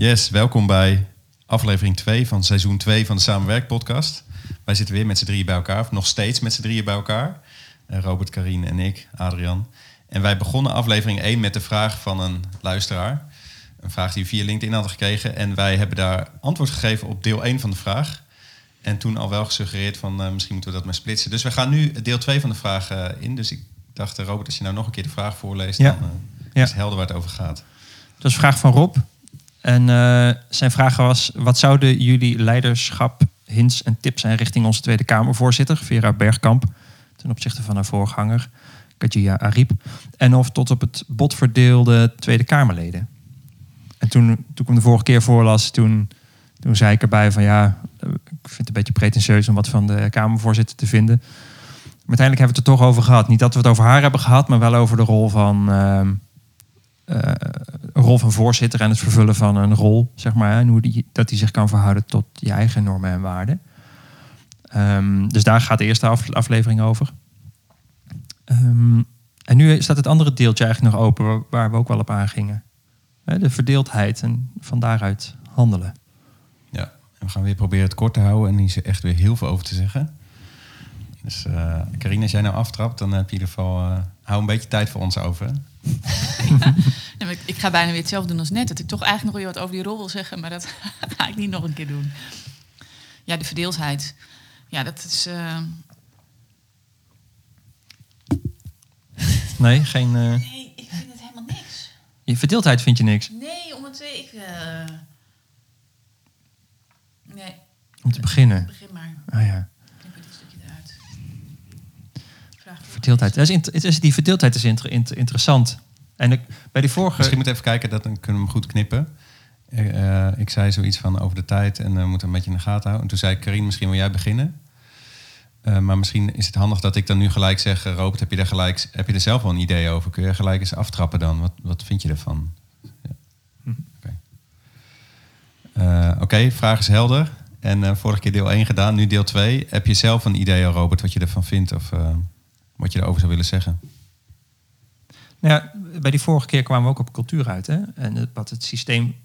Yes, welkom bij aflevering 2 van seizoen 2 van de Samenwerkpodcast. Wij zitten weer met z'n drieën bij elkaar, of nog steeds met z'n drieën bij elkaar. Eh, Robert, Karine en ik, Adrian. En wij begonnen aflevering 1 met de vraag van een luisteraar. Een vraag die we via LinkedIn hadden gekregen. En wij hebben daar antwoord gegeven op deel 1 van de vraag. En toen al wel gesuggereerd van uh, misschien moeten we dat maar splitsen. Dus we gaan nu deel 2 van de vraag uh, in. Dus ik dacht, Robert, als je nou nog een keer de vraag voorleest, Ja. dan uh, is het helder waar het over gaat. Dat is een vraag van Rob. En eh, zijn vraag was: wat zouden jullie leiderschap, hints en tips zijn richting onze Tweede Kamervoorzitter, Vera Bergkamp, ten opzichte van haar voorganger, Kajia Ariep, en of tot op het bot verdeelde Tweede Kamerleden? En toen, toen ik hem de vorige keer voorlas, toen, toen zei ik erbij van ja, eh, ik vind het een beetje pretentieus om wat van de Kamervoorzitter te vinden. Maar uiteindelijk hebben we het er toch over gehad. Niet dat we het over haar hebben gehad, maar wel over de rol van. ehm, eh, rol van voorzitter en het vervullen van een rol, zeg maar. En hoe die, dat die zich kan verhouden tot je eigen normen en waarden. Ehm, dus daar gaat de eerste af- aflevering over. Ehm, en nu staat het andere deeltje eigenlijk nog open, waar, we ook wel op aangingen. De verdeeldheid en van daaruit handelen. Ja, en we gaan weer proberen het kort te houden en niet echt weer heel veel over te zeggen. Dus eh Carine, als jij nou aftrapt, dan heb je in ieder geval... eh, hou een beetje tijd voor ons over. Ja, ik, ik ga bijna weer hetzelfde doen als net. Dat ik toch eigenlijk nog weer wat over die rol wil zeggen, maar dat ga ik niet nog een keer doen. Ja, de verdeeldheid. Ja, dat is. eh, Nee, geen. eh, Nee, ik vind het helemaal niks. je verdeeldheid vind je niks. Nee, om het. Ik. eh, Nee, Om te beginnen. begin maar. Ah ja. Knip er dit stukje eruit. Vraag voor- Verdeeldheid. Dat is het is, die verdeeldheid is inter- inter- interessant. En ik, bij die vorige. Misschien moet even kijken, dat, dan kunnen we hem goed knippen. Eh, eh, ik zei zoiets van over de tijd en we moeten een beetje in de gaten houden. En toen zei Carine, misschien wil jij beginnen. Eh, maar misschien is het handig dat ik dan nu gelijk zeg... eh, Robert, heb je, daar gelijk, heb je er zelf wel een idee over? Kun je gelijk eens aftrappen dan? Wat, wat vind je ervan? Ja. Oké, Eh, oké, vraag is helder. En eh, vorige keer deel 1 gedaan, nu deel 2. Heb je zelf een idee, Robert, wat je ervan vindt? Of eh, wat je erover zou willen zeggen? Nou ja, bij die vorige keer kwamen we ook op cultuur uit. Hè? En wat het systeem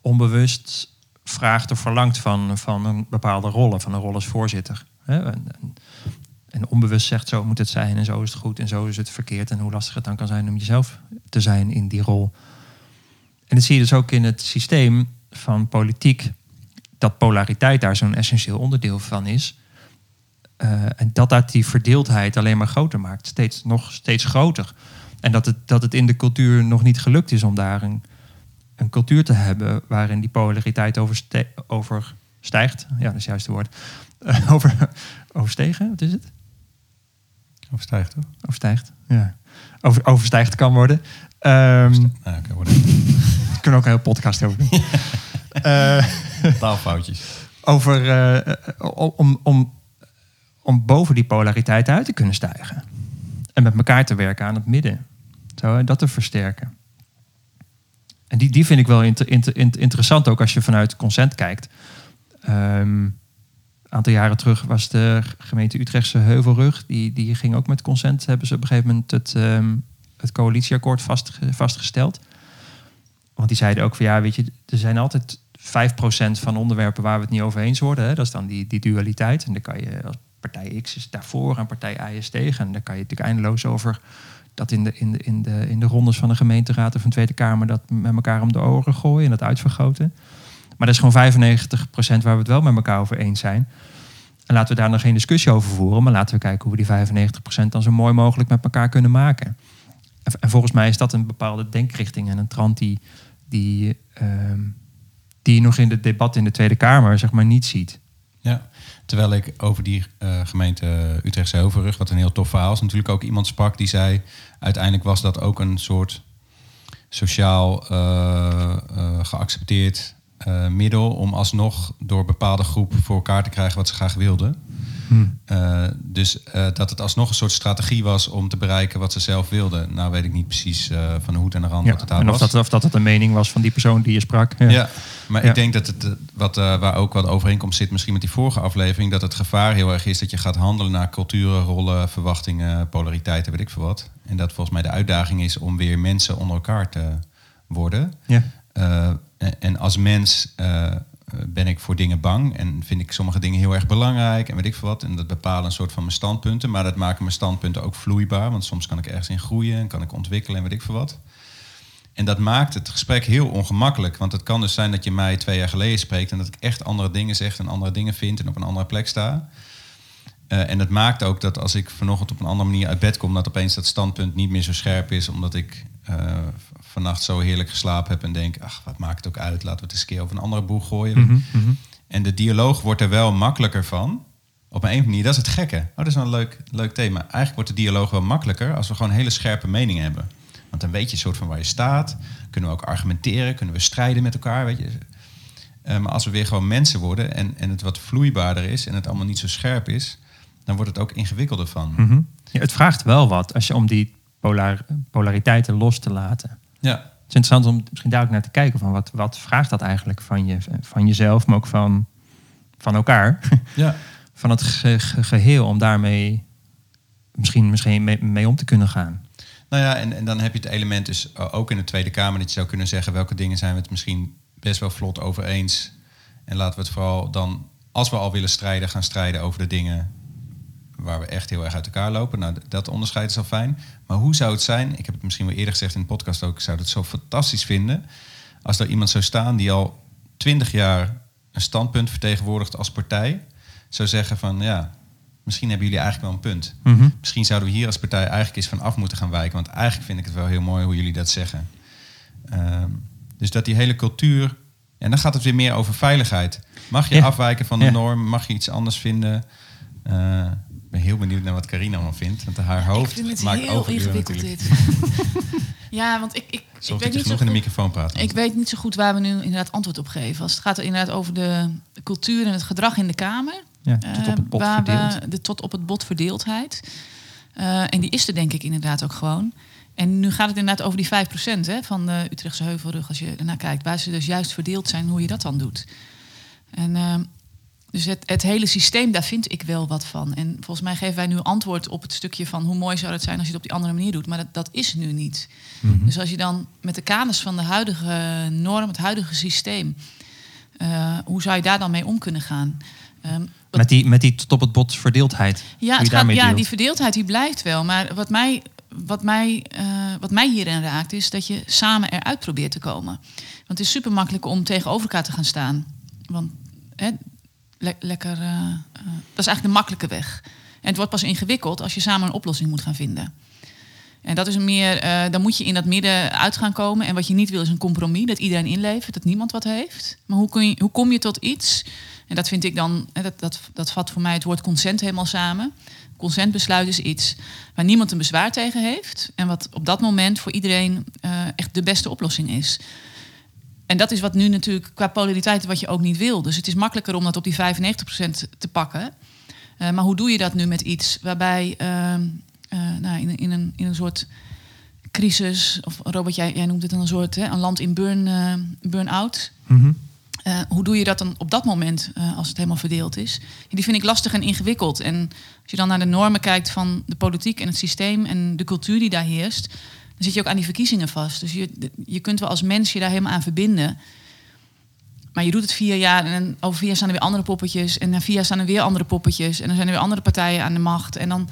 onbewust vraagt of verlangt van, van een bepaalde rollen, van een rol als voorzitter. Hè? En, en onbewust zegt zo moet het zijn en zo is het goed en zo is het verkeerd. En hoe lastig het dan kan zijn om jezelf te zijn in die rol. En dat zie je dus ook in het systeem van politiek. Dat polariteit daar zo'n essentieel onderdeel van is. Eh, en dat dat die verdeeldheid alleen maar groter maakt. Steeds, nog steeds groter. En dat het, dat het in de cultuur nog niet gelukt is om daar een, een cultuur te hebben waarin die polariteit overste- overstijgt. Ja, dat is juist het woord. Eh, over, overstegen, wat is het? Overstijgt, toch? Overstijgt, ja. Over, overstijgd kan worden. Nou, oké, worden kunnen ook een hele podcast over doen. Eh, taalfoutjes. over, om, om, om boven die polariteit uit te kunnen stijgen. En met elkaar te werken aan het midden. Zo, dat te versterken. En die, die vind ik wel inter- inter- inter- interessant ook als je vanuit consent kijkt. Ehm, een aantal jaren terug was de gemeente Utrechtse Heuvelrug. Die, die ging ook met consent. Hebben ze op een gegeven moment het, ehm, het coalitieakkoord vastge- vastgesteld. Want die zeiden ook van ja, weet je, er zijn altijd 5% van onderwerpen waar we het niet over eens worden. Hè? Dat is dan die, die dualiteit. En dan kan je partij X is daarvoor en partij Y is tegen. En dan kan je natuurlijk eindeloos over dat in de, in de, in de, in de rondes van de gemeenteraad of van de Tweede Kamer dat met elkaar om de oren gooien en dat uitvergroten. Maar dat is gewoon 95% waar we het wel met elkaar over eens zijn. En laten we daar nog geen discussie over voeren, maar laten we kijken hoe we die 95% dan zo mooi mogelijk met elkaar kunnen maken. En, en volgens mij is dat een bepaalde denkrichting en een trant die, die, ehm, die je nog in het debat in de Tweede Kamer zeg maar, niet ziet. Ja, terwijl ik over die eh, gemeente Utrechtse Heuvelrug, wat een heel tof verhaal is, natuurlijk ook iemand sprak die zei, uiteindelijk was dat ook een soort sociaal eh, eh, geaccepteerd middel om alsnog door bepaalde groep voor elkaar te krijgen wat ze graag wilden. Eh, dus eh, dat het alsnog een soort strategie was om te bereiken wat ze zelf wilden. Nou weet ik niet precies eh, van de hoed en de rand Ja, wat het daar en of was. dat, of dat het een mening was van die persoon die je sprak. Ja. Ja, maar Ja. ik denk dat het, wat, waar ook wat overeenkomst zit, misschien met die vorige aflevering, dat het gevaar heel erg is dat je gaat handelen naar culturen, rollen, verwachtingen, polariteiten, weet ik veel wat. En dat volgens mij de uitdaging is om weer mensen onder elkaar te worden. Ja. En, en als mens ben ik voor dingen bang en vind ik sommige dingen heel erg belangrijk en weet ik veel wat. En dat bepalen een soort van mijn standpunten, maar dat maken mijn standpunten ook vloeibaar, want soms kan ik ergens in groeien en kan ik ontwikkelen en weet ik veel wat. En dat maakt het gesprek heel ongemakkelijk. Want het kan dus zijn dat je mij twee jaar geleden spreekt en dat ik echt andere dingen zeg en andere dingen vind en op een andere plek sta. Eh, en het maakt ook dat als ik vanochtend op een andere manier uit bed kom, dat opeens dat standpunt niet meer zo scherp is, omdat ik uh, vannacht zo heerlijk geslapen heb en denk, ach, wat maakt het ook uit, laten we het eens een keer over een andere boeg gooien. Mhm, mhm. En de dialoog wordt er wel makkelijker van. Op een manier, dat is het gekke. Oh, dat is wel een leuk, leuk thema. Eigenlijk wordt de dialoog wel makkelijker als we gewoon hele scherpe meningen hebben. Want dan weet je een soort van waar je staat. Kunnen we ook argumenteren, kunnen we strijden met elkaar. Weet je. Eh, maar als we weer gewoon mensen worden en, en het wat vloeibaarder is en het allemaal niet zo scherp is, dan wordt het ook ingewikkelder van. Mhm. ja, het vraagt wel wat als je om die polar, polariteiten los te laten. Ja, Het is interessant om misschien daar ook naar te kijken van wat, wat vraagt dat eigenlijk van, je, van jezelf, maar ook van, van elkaar. ja. van het ge- ge- geheel om daarmee misschien, misschien mee, mee om te kunnen gaan. Nou ja, en, en dan heb je het element dus ook in de Tweede Kamer dat je zou kunnen zeggen welke dingen zijn we het misschien best wel vlot over eens. En laten we het vooral dan, als we al willen strijden, gaan strijden over de dingen waar we echt heel erg uit elkaar lopen. Nou, dat onderscheid is al fijn. Maar hoe zou het zijn, ik heb het misschien wel eerder gezegd in de podcast ook, ik zou het zo fantastisch vinden als er iemand zou staan die al twintig jaar een standpunt vertegenwoordigt als partij, zou zeggen van ja, misschien hebben jullie eigenlijk wel een punt. Mhm. Misschien zouden we hier als partij eigenlijk eens van af moeten gaan wijken. Want eigenlijk vind ik het wel heel mooi hoe jullie dat zeggen. Ehm, dus dat die hele cultuur. En dan gaat het weer meer over veiligheid. Mag je Ja. afwijken van de Ja. norm? Mag je iets anders vinden? Eh, ben heel benieuwd naar wat Carina allemaal vindt. Want haar hoofd ik vind het maakt heel ingewikkeld dit. ja, want ik, ik, ik, weet dat je niet zo genoeg in de goed, microfoon praat. ik weet niet zo goed waar we nu inderdaad antwoord op geven. Als het gaat er inderdaad over de, cultuur en het gedrag in de Kamer. Ja, tot op Eh, het bot waar we- de tot op het bot verdeeldheid. Eh, en die is er denk ik inderdaad ook gewoon. En nu gaat het inderdaad over die 5% hè, van de Utrechtse Heuvelrug, als je ernaar kijkt. Waar ze dus juist verdeeld zijn, hoe je dat dan doet. En, eh, dus het, het hele systeem, daar vind ik wel wat van. En volgens mij geven wij nu antwoord op het stukje van hoe mooi zou het zijn als je het op die andere manier doet. Maar dat, dat is nu niet. Mhm. Dus als je dan met de kaders van de huidige norm, het huidige systeem, eh, hoe zou je daar dan mee om kunnen gaan? Ehm, Met die, met die tot op het bot verdeeldheid. ja, het gaat, ja die verdeeldheid die blijft wel. Maar wat mij, wat, mij, eh, wat mij hierin raakt, is dat je samen eruit probeert te komen. Want het is super makkelijk om tegenover elkaar te gaan staan. Want hè, le- lekker, eh, eh, dat is eigenlijk de makkelijke weg. En het wordt pas ingewikkeld als je samen een oplossing moet gaan vinden. En dat is meer, eh, dan moet je in dat midden uit gaan komen. En wat je niet wil is een compromis, dat iedereen inlevert, dat niemand wat heeft. Maar hoe, kun je, hoe kom je tot iets? En dat vind ik dan, dat, dat, dat vat voor mij het woord consent helemaal samen. Consentbesluit is iets waar niemand een bezwaar tegen heeft. En wat op dat moment voor iedereen echt de beste oplossing is. En dat is wat nu natuurlijk qua polariteit wat je ook niet wil. Dus het is makkelijker om dat op die 95% te pakken. Eh, maar hoe doe je dat nu met iets waarbij ehm, eh, nou, in, in, een, in een soort crisis, of Robert, jij, jij noemt het een soort hè, een land in burn, eh, burn-out. Mhm. Hoe doe je dat dan op dat moment als het helemaal verdeeld is? Die vind ik lastig en ingewikkeld. En als je dan naar de normen kijkt van de politiek en het systeem en de cultuur die daar heerst, zit je ook aan die verkiezingen vast. Dus je, je kunt wel als mens je daar helemaal aan verbinden. Maar je doet het vier jaar en dan over vier jaar staan er weer andere poppetjes. En na vier jaar staan er weer andere poppetjes. En dan zijn er weer andere partijen aan de macht. En dan.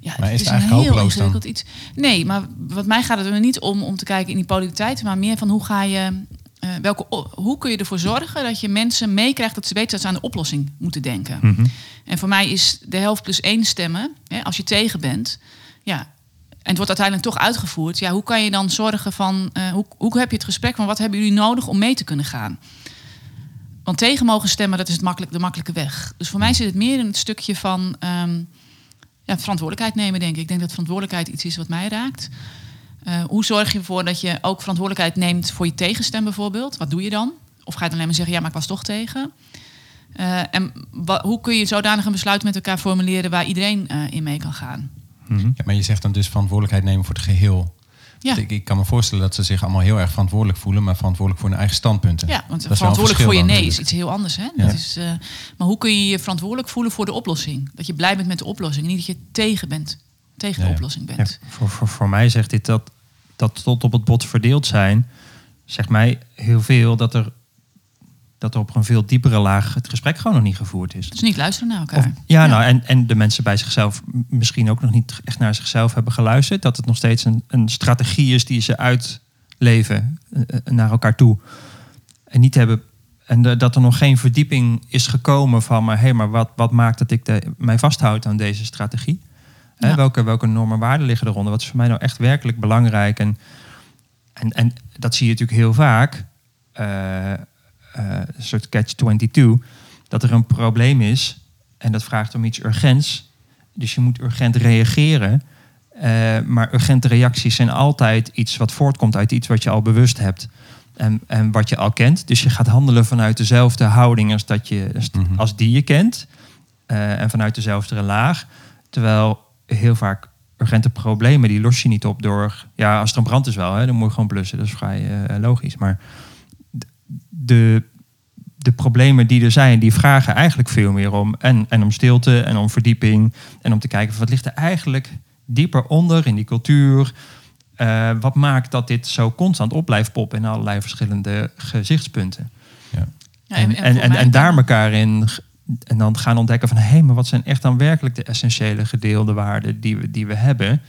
Ja, Maar is het het een eigenlijk heel hopeloos dan? iets. Nee, maar wat mij gaat het er niet om om te kijken in die polariteit, maar meer van hoe ga je. eh, welke, hoe kun je ervoor zorgen dat je mensen meekrijgt dat ze weten dat ze aan de oplossing moeten denken? Mhm. En voor mij is de helft plus één stemmen, hè, als je tegen bent, ja, het wordt uiteindelijk toch uitgevoerd, ja, hoe kan je dan zorgen van, eh, hoe, hoe heb je het gesprek van wat hebben jullie nodig om mee te kunnen gaan? Want tegen mogen stemmen, dat is het makkelijk, de makkelijke weg. Dus voor mij zit het meer in het stukje van ehm, ja, verantwoordelijkheid nemen, denk ik. Ik denk dat verantwoordelijkheid iets is wat mij raakt. Eh, hoe zorg je ervoor dat je ook verantwoordelijkheid neemt voor je tegenstem bijvoorbeeld? Wat doe je dan? Of ga je dan alleen maar zeggen, ja, maar ik was toch tegen? Eh, en hoe kun je zodanig een besluit met elkaar formuleren waar iedereen in mee kan gaan? Mhm. Ja, maar je zegt dan dus verantwoordelijkheid nemen voor het geheel. Ja, Ik, ik kan me voorstellen dat ze zich allemaal heel erg verantwoordelijk voelen, maar verantwoordelijk voor hun eigen standpunten. ja want verantwoordelijk voor je nee is iets heel anders. Hè? Ja. Dat is, eh, maar hoe kun je je verantwoordelijk voelen voor de oplossing? Dat je blij bent met de oplossing. Niet dat je tegen bent, tegen de ja. oplossing Ja, bent. voor, voor, voor mij zegt dit dat, dat tot op het bot verdeeld zijn. zegt mij heel veel dat er, dat er op een veel diepere laag het gesprek gewoon nog niet gevoerd is. Dus niet luisteren naar elkaar. Of, ja, nou, en, en de mensen bij zichzelf misschien ook nog niet echt naar zichzelf hebben geluisterd. Dat het nog steeds een, een strategie is die ze uitleven eh, naar elkaar toe. En niet hebben. En de- dat er nog geen verdieping is gekomen van, maar hé, hey, maar wat, wat maakt dat ik de, mij vasthoud aan deze strategie? Hè, welke, welke normen en waarden liggen eronder? Wat is voor mij nou echt werkelijk belangrijk? En, en, en dat zie je natuurlijk heel vaak. eh, een soort catch-22. Dat er een probleem is en dat vraagt om iets urgents. Dus je moet urgent reageren. Eh, maar urgente reacties zijn altijd iets wat voortkomt uit iets wat je al bewust hebt. En, en wat je al kent. Dus je gaat handelen vanuit dezelfde houding als, dat je, als, Mhm. als die je kent. Eh, en vanuit dezelfde laag. Terwijl heel vaak urgente problemen, die los je niet op door... Ja, als er een brand is wel, hè, dan moet je gewoon blussen. Dat is vrij eh, logisch. Maar de, de problemen die er zijn, die vragen eigenlijk veel meer om... En, en om stilte en om verdieping. En om te kijken, van wat ligt er eigenlijk dieper onder in die cultuur... Eh, wat maakt dat dit zo constant op blijft poppen in allerlei verschillende gezichtspunten? Ja, en, en, en, en daar elkaar in en dan gaan ontdekken van hé, maar wat zijn echt dan werkelijk de essentiële gedeelde waarden die we, die we hebben?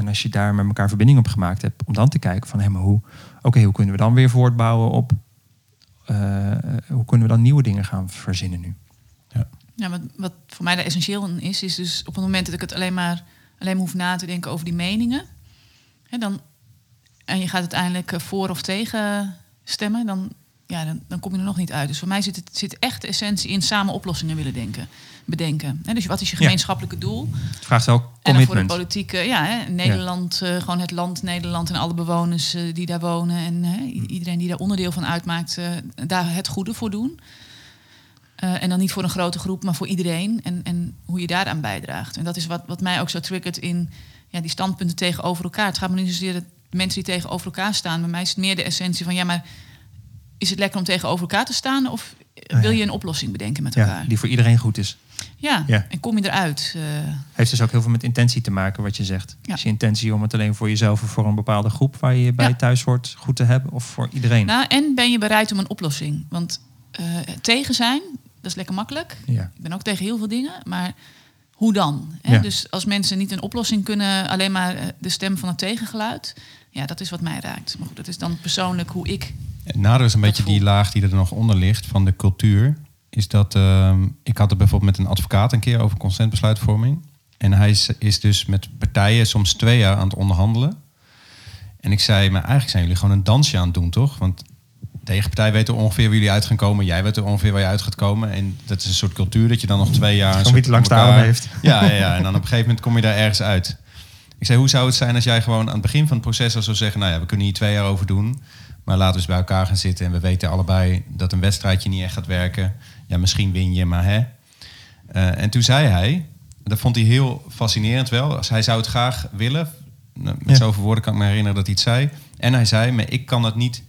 En als je daar met elkaar verbinding op gemaakt hebt, om dan te kijken van hé, maar hoe, oké, hoe kunnen we dan weer voortbouwen op eh, hoe kunnen we dan nieuwe dingen gaan verzinnen nu? Ja, wat, wat voor mij daar essentieel in is, is dus op het moment dat ik het alleen maar, alleen maar hoef na te denken over die meningen. Hè, dan, en je gaat uiteindelijk eh, voor of tegen stemmen, dan, ja, dan, dan kom je er nog niet uit. Dus voor mij zit, het, zit echt de essentie in samen oplossingen willen denken, bedenken. Hè, dus wat is je Ja. gemeenschappelijke doel? Het vraagt ook En dan voor de commitment. politieke, ja, hè, Nederland, eh, gewoon het land Nederland en alle bewoners eh, die daar wonen en i- iedereen die daar onderdeel van uitmaakt, eh, daar het goede voor doen. En dan niet voor een grote groep, maar voor iedereen en, en hoe je daaraan bijdraagt. En dat is wat, wat mij ook zo triggert in ja, die standpunten tegenover elkaar. Het gaat me niet zozeer dat mensen die tegenover elkaar staan. Bij mij is het meer de essentie van ja, maar is het lekker om tegenover elkaar te staan of ja. wil je een oplossing bedenken met Ja, elkaar? die voor iedereen goed is. Ja, Ja. en kom je eruit? eh, Heeft dus ook heel veel met intentie te maken, wat je zegt. Ja. Is je intentie om het alleen voor jezelf of voor een bepaalde groep waar je bij Ja. thuis hoort goed te hebben, of voor iedereen? Nou, en ben je bereid om een oplossing? Want eh, tegen zijn, dat is lekker makkelijk. ja. Ik ben ook tegen heel veel dingen, maar hoe dan? Hè? Dus als mensen niet een oplossing kunnen, alleen maar eh, de stem van het tegengeluid, ja, dat is wat mij raakt. Maar goed, dat is dan persoonlijk hoe ik. Het nadeel is een beetje die laag die er nog onder ligt van de cultuur. Is dat ehm, ik had het bijvoorbeeld met een advocaat een keer over consentbesluitvorming. En hij is, is dus met partijen soms twee jaar aan het onderhandelen. En ik zei, maar eigenlijk zijn jullie gewoon een dansje aan het doen, toch? Want de tegenpartij weet er ongeveer waar jullie uit gaan komen. Jij weet er ongeveer waar je uit gaat komen. En dat is een soort cultuur dat je dan nog twee jaar... Gewoon wie het langste elkaar- adem heeft. Ja, ja, ja, en dan op een gegeven moment kom je daar ergens uit. Ik zei, hoe zou het zijn als jij gewoon aan het begin van het proces al zou zeggen... nou ja, we kunnen hier twee jaar over doen... maar laten we eens bij elkaar gaan zitten... en we weten allebei dat een wedstrijdje niet echt gaat werken. Ja, misschien win je, maar hè. Eh, en toen zei hij, dat vond hij heel fascinerend wel... als hij zou het graag willen... nou, met Ja. zoveel woorden kan ik me herinneren dat hij het zei... en hij zei, maar ik kan dat niet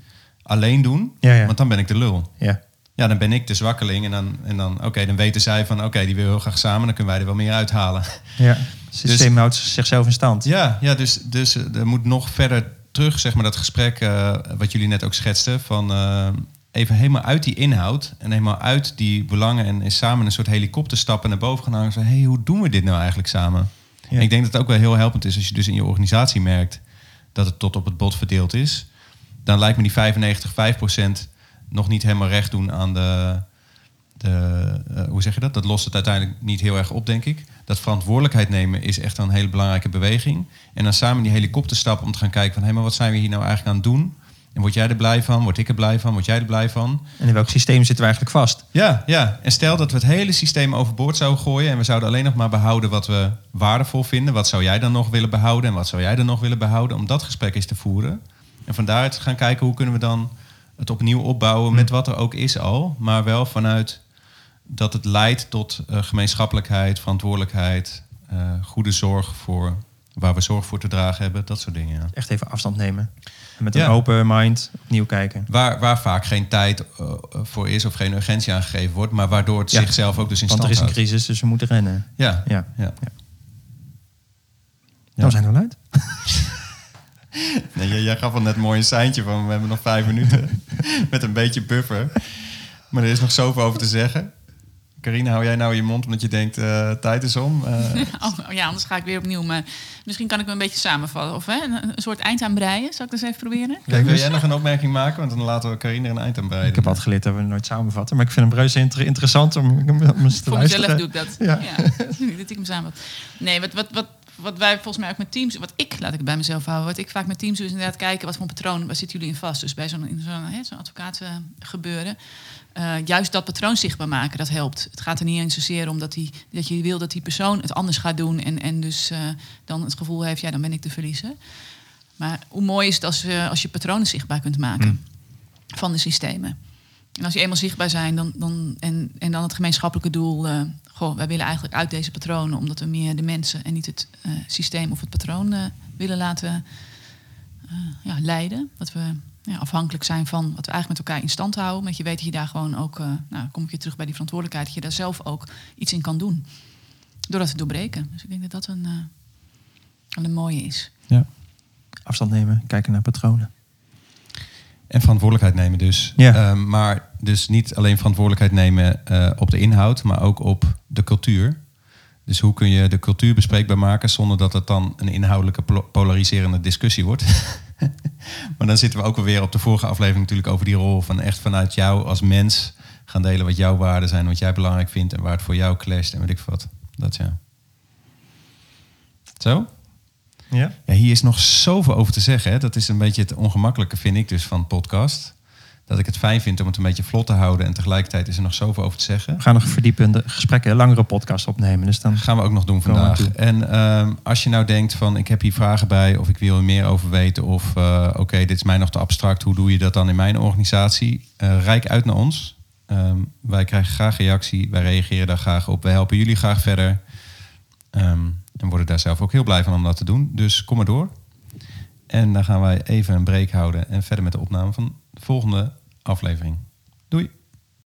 alleen doen... Ja, ja. want dan ben ik de lul. ja. Ja, dan ben ik de zwakkeling. En dan, en dan oké, dan weten zij van... oké, die wil heel graag samen... dan kunnen wij er wel meer uithalen. ja. Het systeem houdt zichzelf in stand. Ja, ja dus, dus eh, er moet nog verder terug, zeg maar, dat gesprek eh, wat jullie net ook schetsten. Van eh, even helemaal uit die inhoud en helemaal uit die belangen en, en samen een soort helikopter stappen naar boven gaan hangen. Van, hey, hoe doen we dit nou eigenlijk samen? Ja. En ik denk dat het ook wel heel helpend is als je dus in je organisatie merkt dat het tot op het bot verdeeld is. Dan lijkt me die 95, 5 nog niet helemaal recht doen aan de, de, eh, hoe zeg je dat? Dat lost het uiteindelijk niet heel erg op, denk ik. Dat verantwoordelijkheid nemen is echt een hele belangrijke beweging. En dan samen die helikopter stappen om te gaan kijken van... hé, maar wat zijn we hier nou eigenlijk aan het doen? En word jij er blij van? Word ik er blij van? Word jij er blij van? En in welk systeem zitten we eigenlijk vast? Ja, ja. En stel dat we het hele systeem overboord zouden gooien... en we zouden alleen nog maar behouden wat we waardevol vinden. Wat zou jij dan nog willen behouden? En wat zou jij dan nog willen behouden? Om dat gesprek eens te voeren. En van daaruit gaan kijken hoe kunnen we dan het opnieuw opbouwen... met wat er ook is al. Maar wel vanuit dat het leidt tot eh, gemeenschappelijkheid, verantwoordelijkheid... eh, goede zorg voor waar we zorg voor te dragen hebben. Dat soort dingen, ja. Echt even afstand nemen. En met Ja. een open mind opnieuw kijken. Waar, waar vaak geen tijd eh, voor is of geen urgentie aangegeven wordt... maar waardoor het Ja. zichzelf ook dus in Want er stand is een houdt. crisis, dus we moeten rennen. Ja, Ja. ja. Nou, we zijn er wel uit. Nee, jij, jij gaf al net mooi een seintje van we hebben nog vijf minuten. Met een beetje buffer. Maar er is nog zoveel over te zeggen. Carine, hou jij nou je mond omdat je denkt eh, tijd is om? Eh, Oh, ja, anders ga ik weer opnieuw. Maar misschien kan ik me een beetje samenvatten. Of hè, een, soort eind aan breien. Zal ik dat eens even proberen? kijk, wil jij nog een opmerking maken? Want dan laten we Carine er een eind aan breiden. Ik heb altijd geleerd dat we nooit samenvatten. Maar ik vind hem reuze inter- interessant om, om eens te Voor luisteren. mezelf doe ik dat. Ja. Ja. dat ik hem samen. Nee, wat, wat, wat, wat wij volgens mij ook met teams, wat ik, laat ik bij mezelf houden, wat ik vaak met teams doe, is inderdaad kijken wat voor een patroon, waar zitten jullie in vast? Dus bij zo'n zo'n zo'n advocaat eh, gebeuren. eh, juist dat patroon zichtbaar maken, dat helpt. Het gaat er niet eens zozeer om dat, die, dat je wil dat die persoon het anders gaat doen en, en dus eh, dan het gevoel heeft, ja, dan ben ik de verliezer. Maar hoe mooi is het als, als je patronen zichtbaar kunt maken van de systemen. En als die eenmaal zichtbaar zijn, dan, dan, en, en dan het gemeenschappelijke doel, eh, goh, wij willen eigenlijk uit deze patronen, omdat we meer de mensen en niet het eh, systeem of het patroon eh, willen laten ja, leiden. Dat we ja, afhankelijk zijn van wat we eigenlijk met elkaar in stand houden. Want je weet dat je daar gewoon ook, nou kom ik weer terug bij die verantwoordelijkheid, dat je daar zelf ook iets in kan doen. Door dat te doorbreken. Dus ik denk dat dat een, een mooie is. Ja. Afstand nemen, kijken naar patronen. En verantwoordelijkheid nemen dus. Ja. Ehm, maar dus niet alleen verantwoordelijkheid nemen eh, op de inhoud, maar ook op de cultuur. Dus hoe kun je de cultuur bespreekbaar maken zonder dat het dan een inhoudelijke polariserende discussie wordt. maar dan zitten we ook alweer op de vorige aflevering natuurlijk over die rol van echt vanuit jou als mens gaan delen wat jouw waarden zijn, wat jij belangrijk vindt en waar het voor jou clasht en weet ik wat. Dat ja. Zo? Ja? Ja, hier is nog zoveel over te zeggen. Hè. Dat is een beetje het ongemakkelijke, vind ik dus, van podcast. Dat ik het fijn vind om het een beetje vlot te houden. En tegelijkertijd is er nog zoveel over te zeggen. We gaan nog verdiepende gesprekken, langere podcast opnemen. Dus dan Dat gaan we ook nog doen we vandaag. En ehm, als je nou denkt van ik heb hier vragen bij of ik wil er meer over weten of eh, oké, dit is mij nog te abstract, hoe doe je dat dan in mijn organisatie? Eh rijk uit naar ons. Ehm, wij krijgen graag reactie, wij reageren daar graag op. Wij helpen jullie graag verder. Ehm, en worden daar zelf ook heel blij van om dat te doen. Dus kom maar door. En dan gaan wij even een break houden en verder met de opname van de volgende aflevering.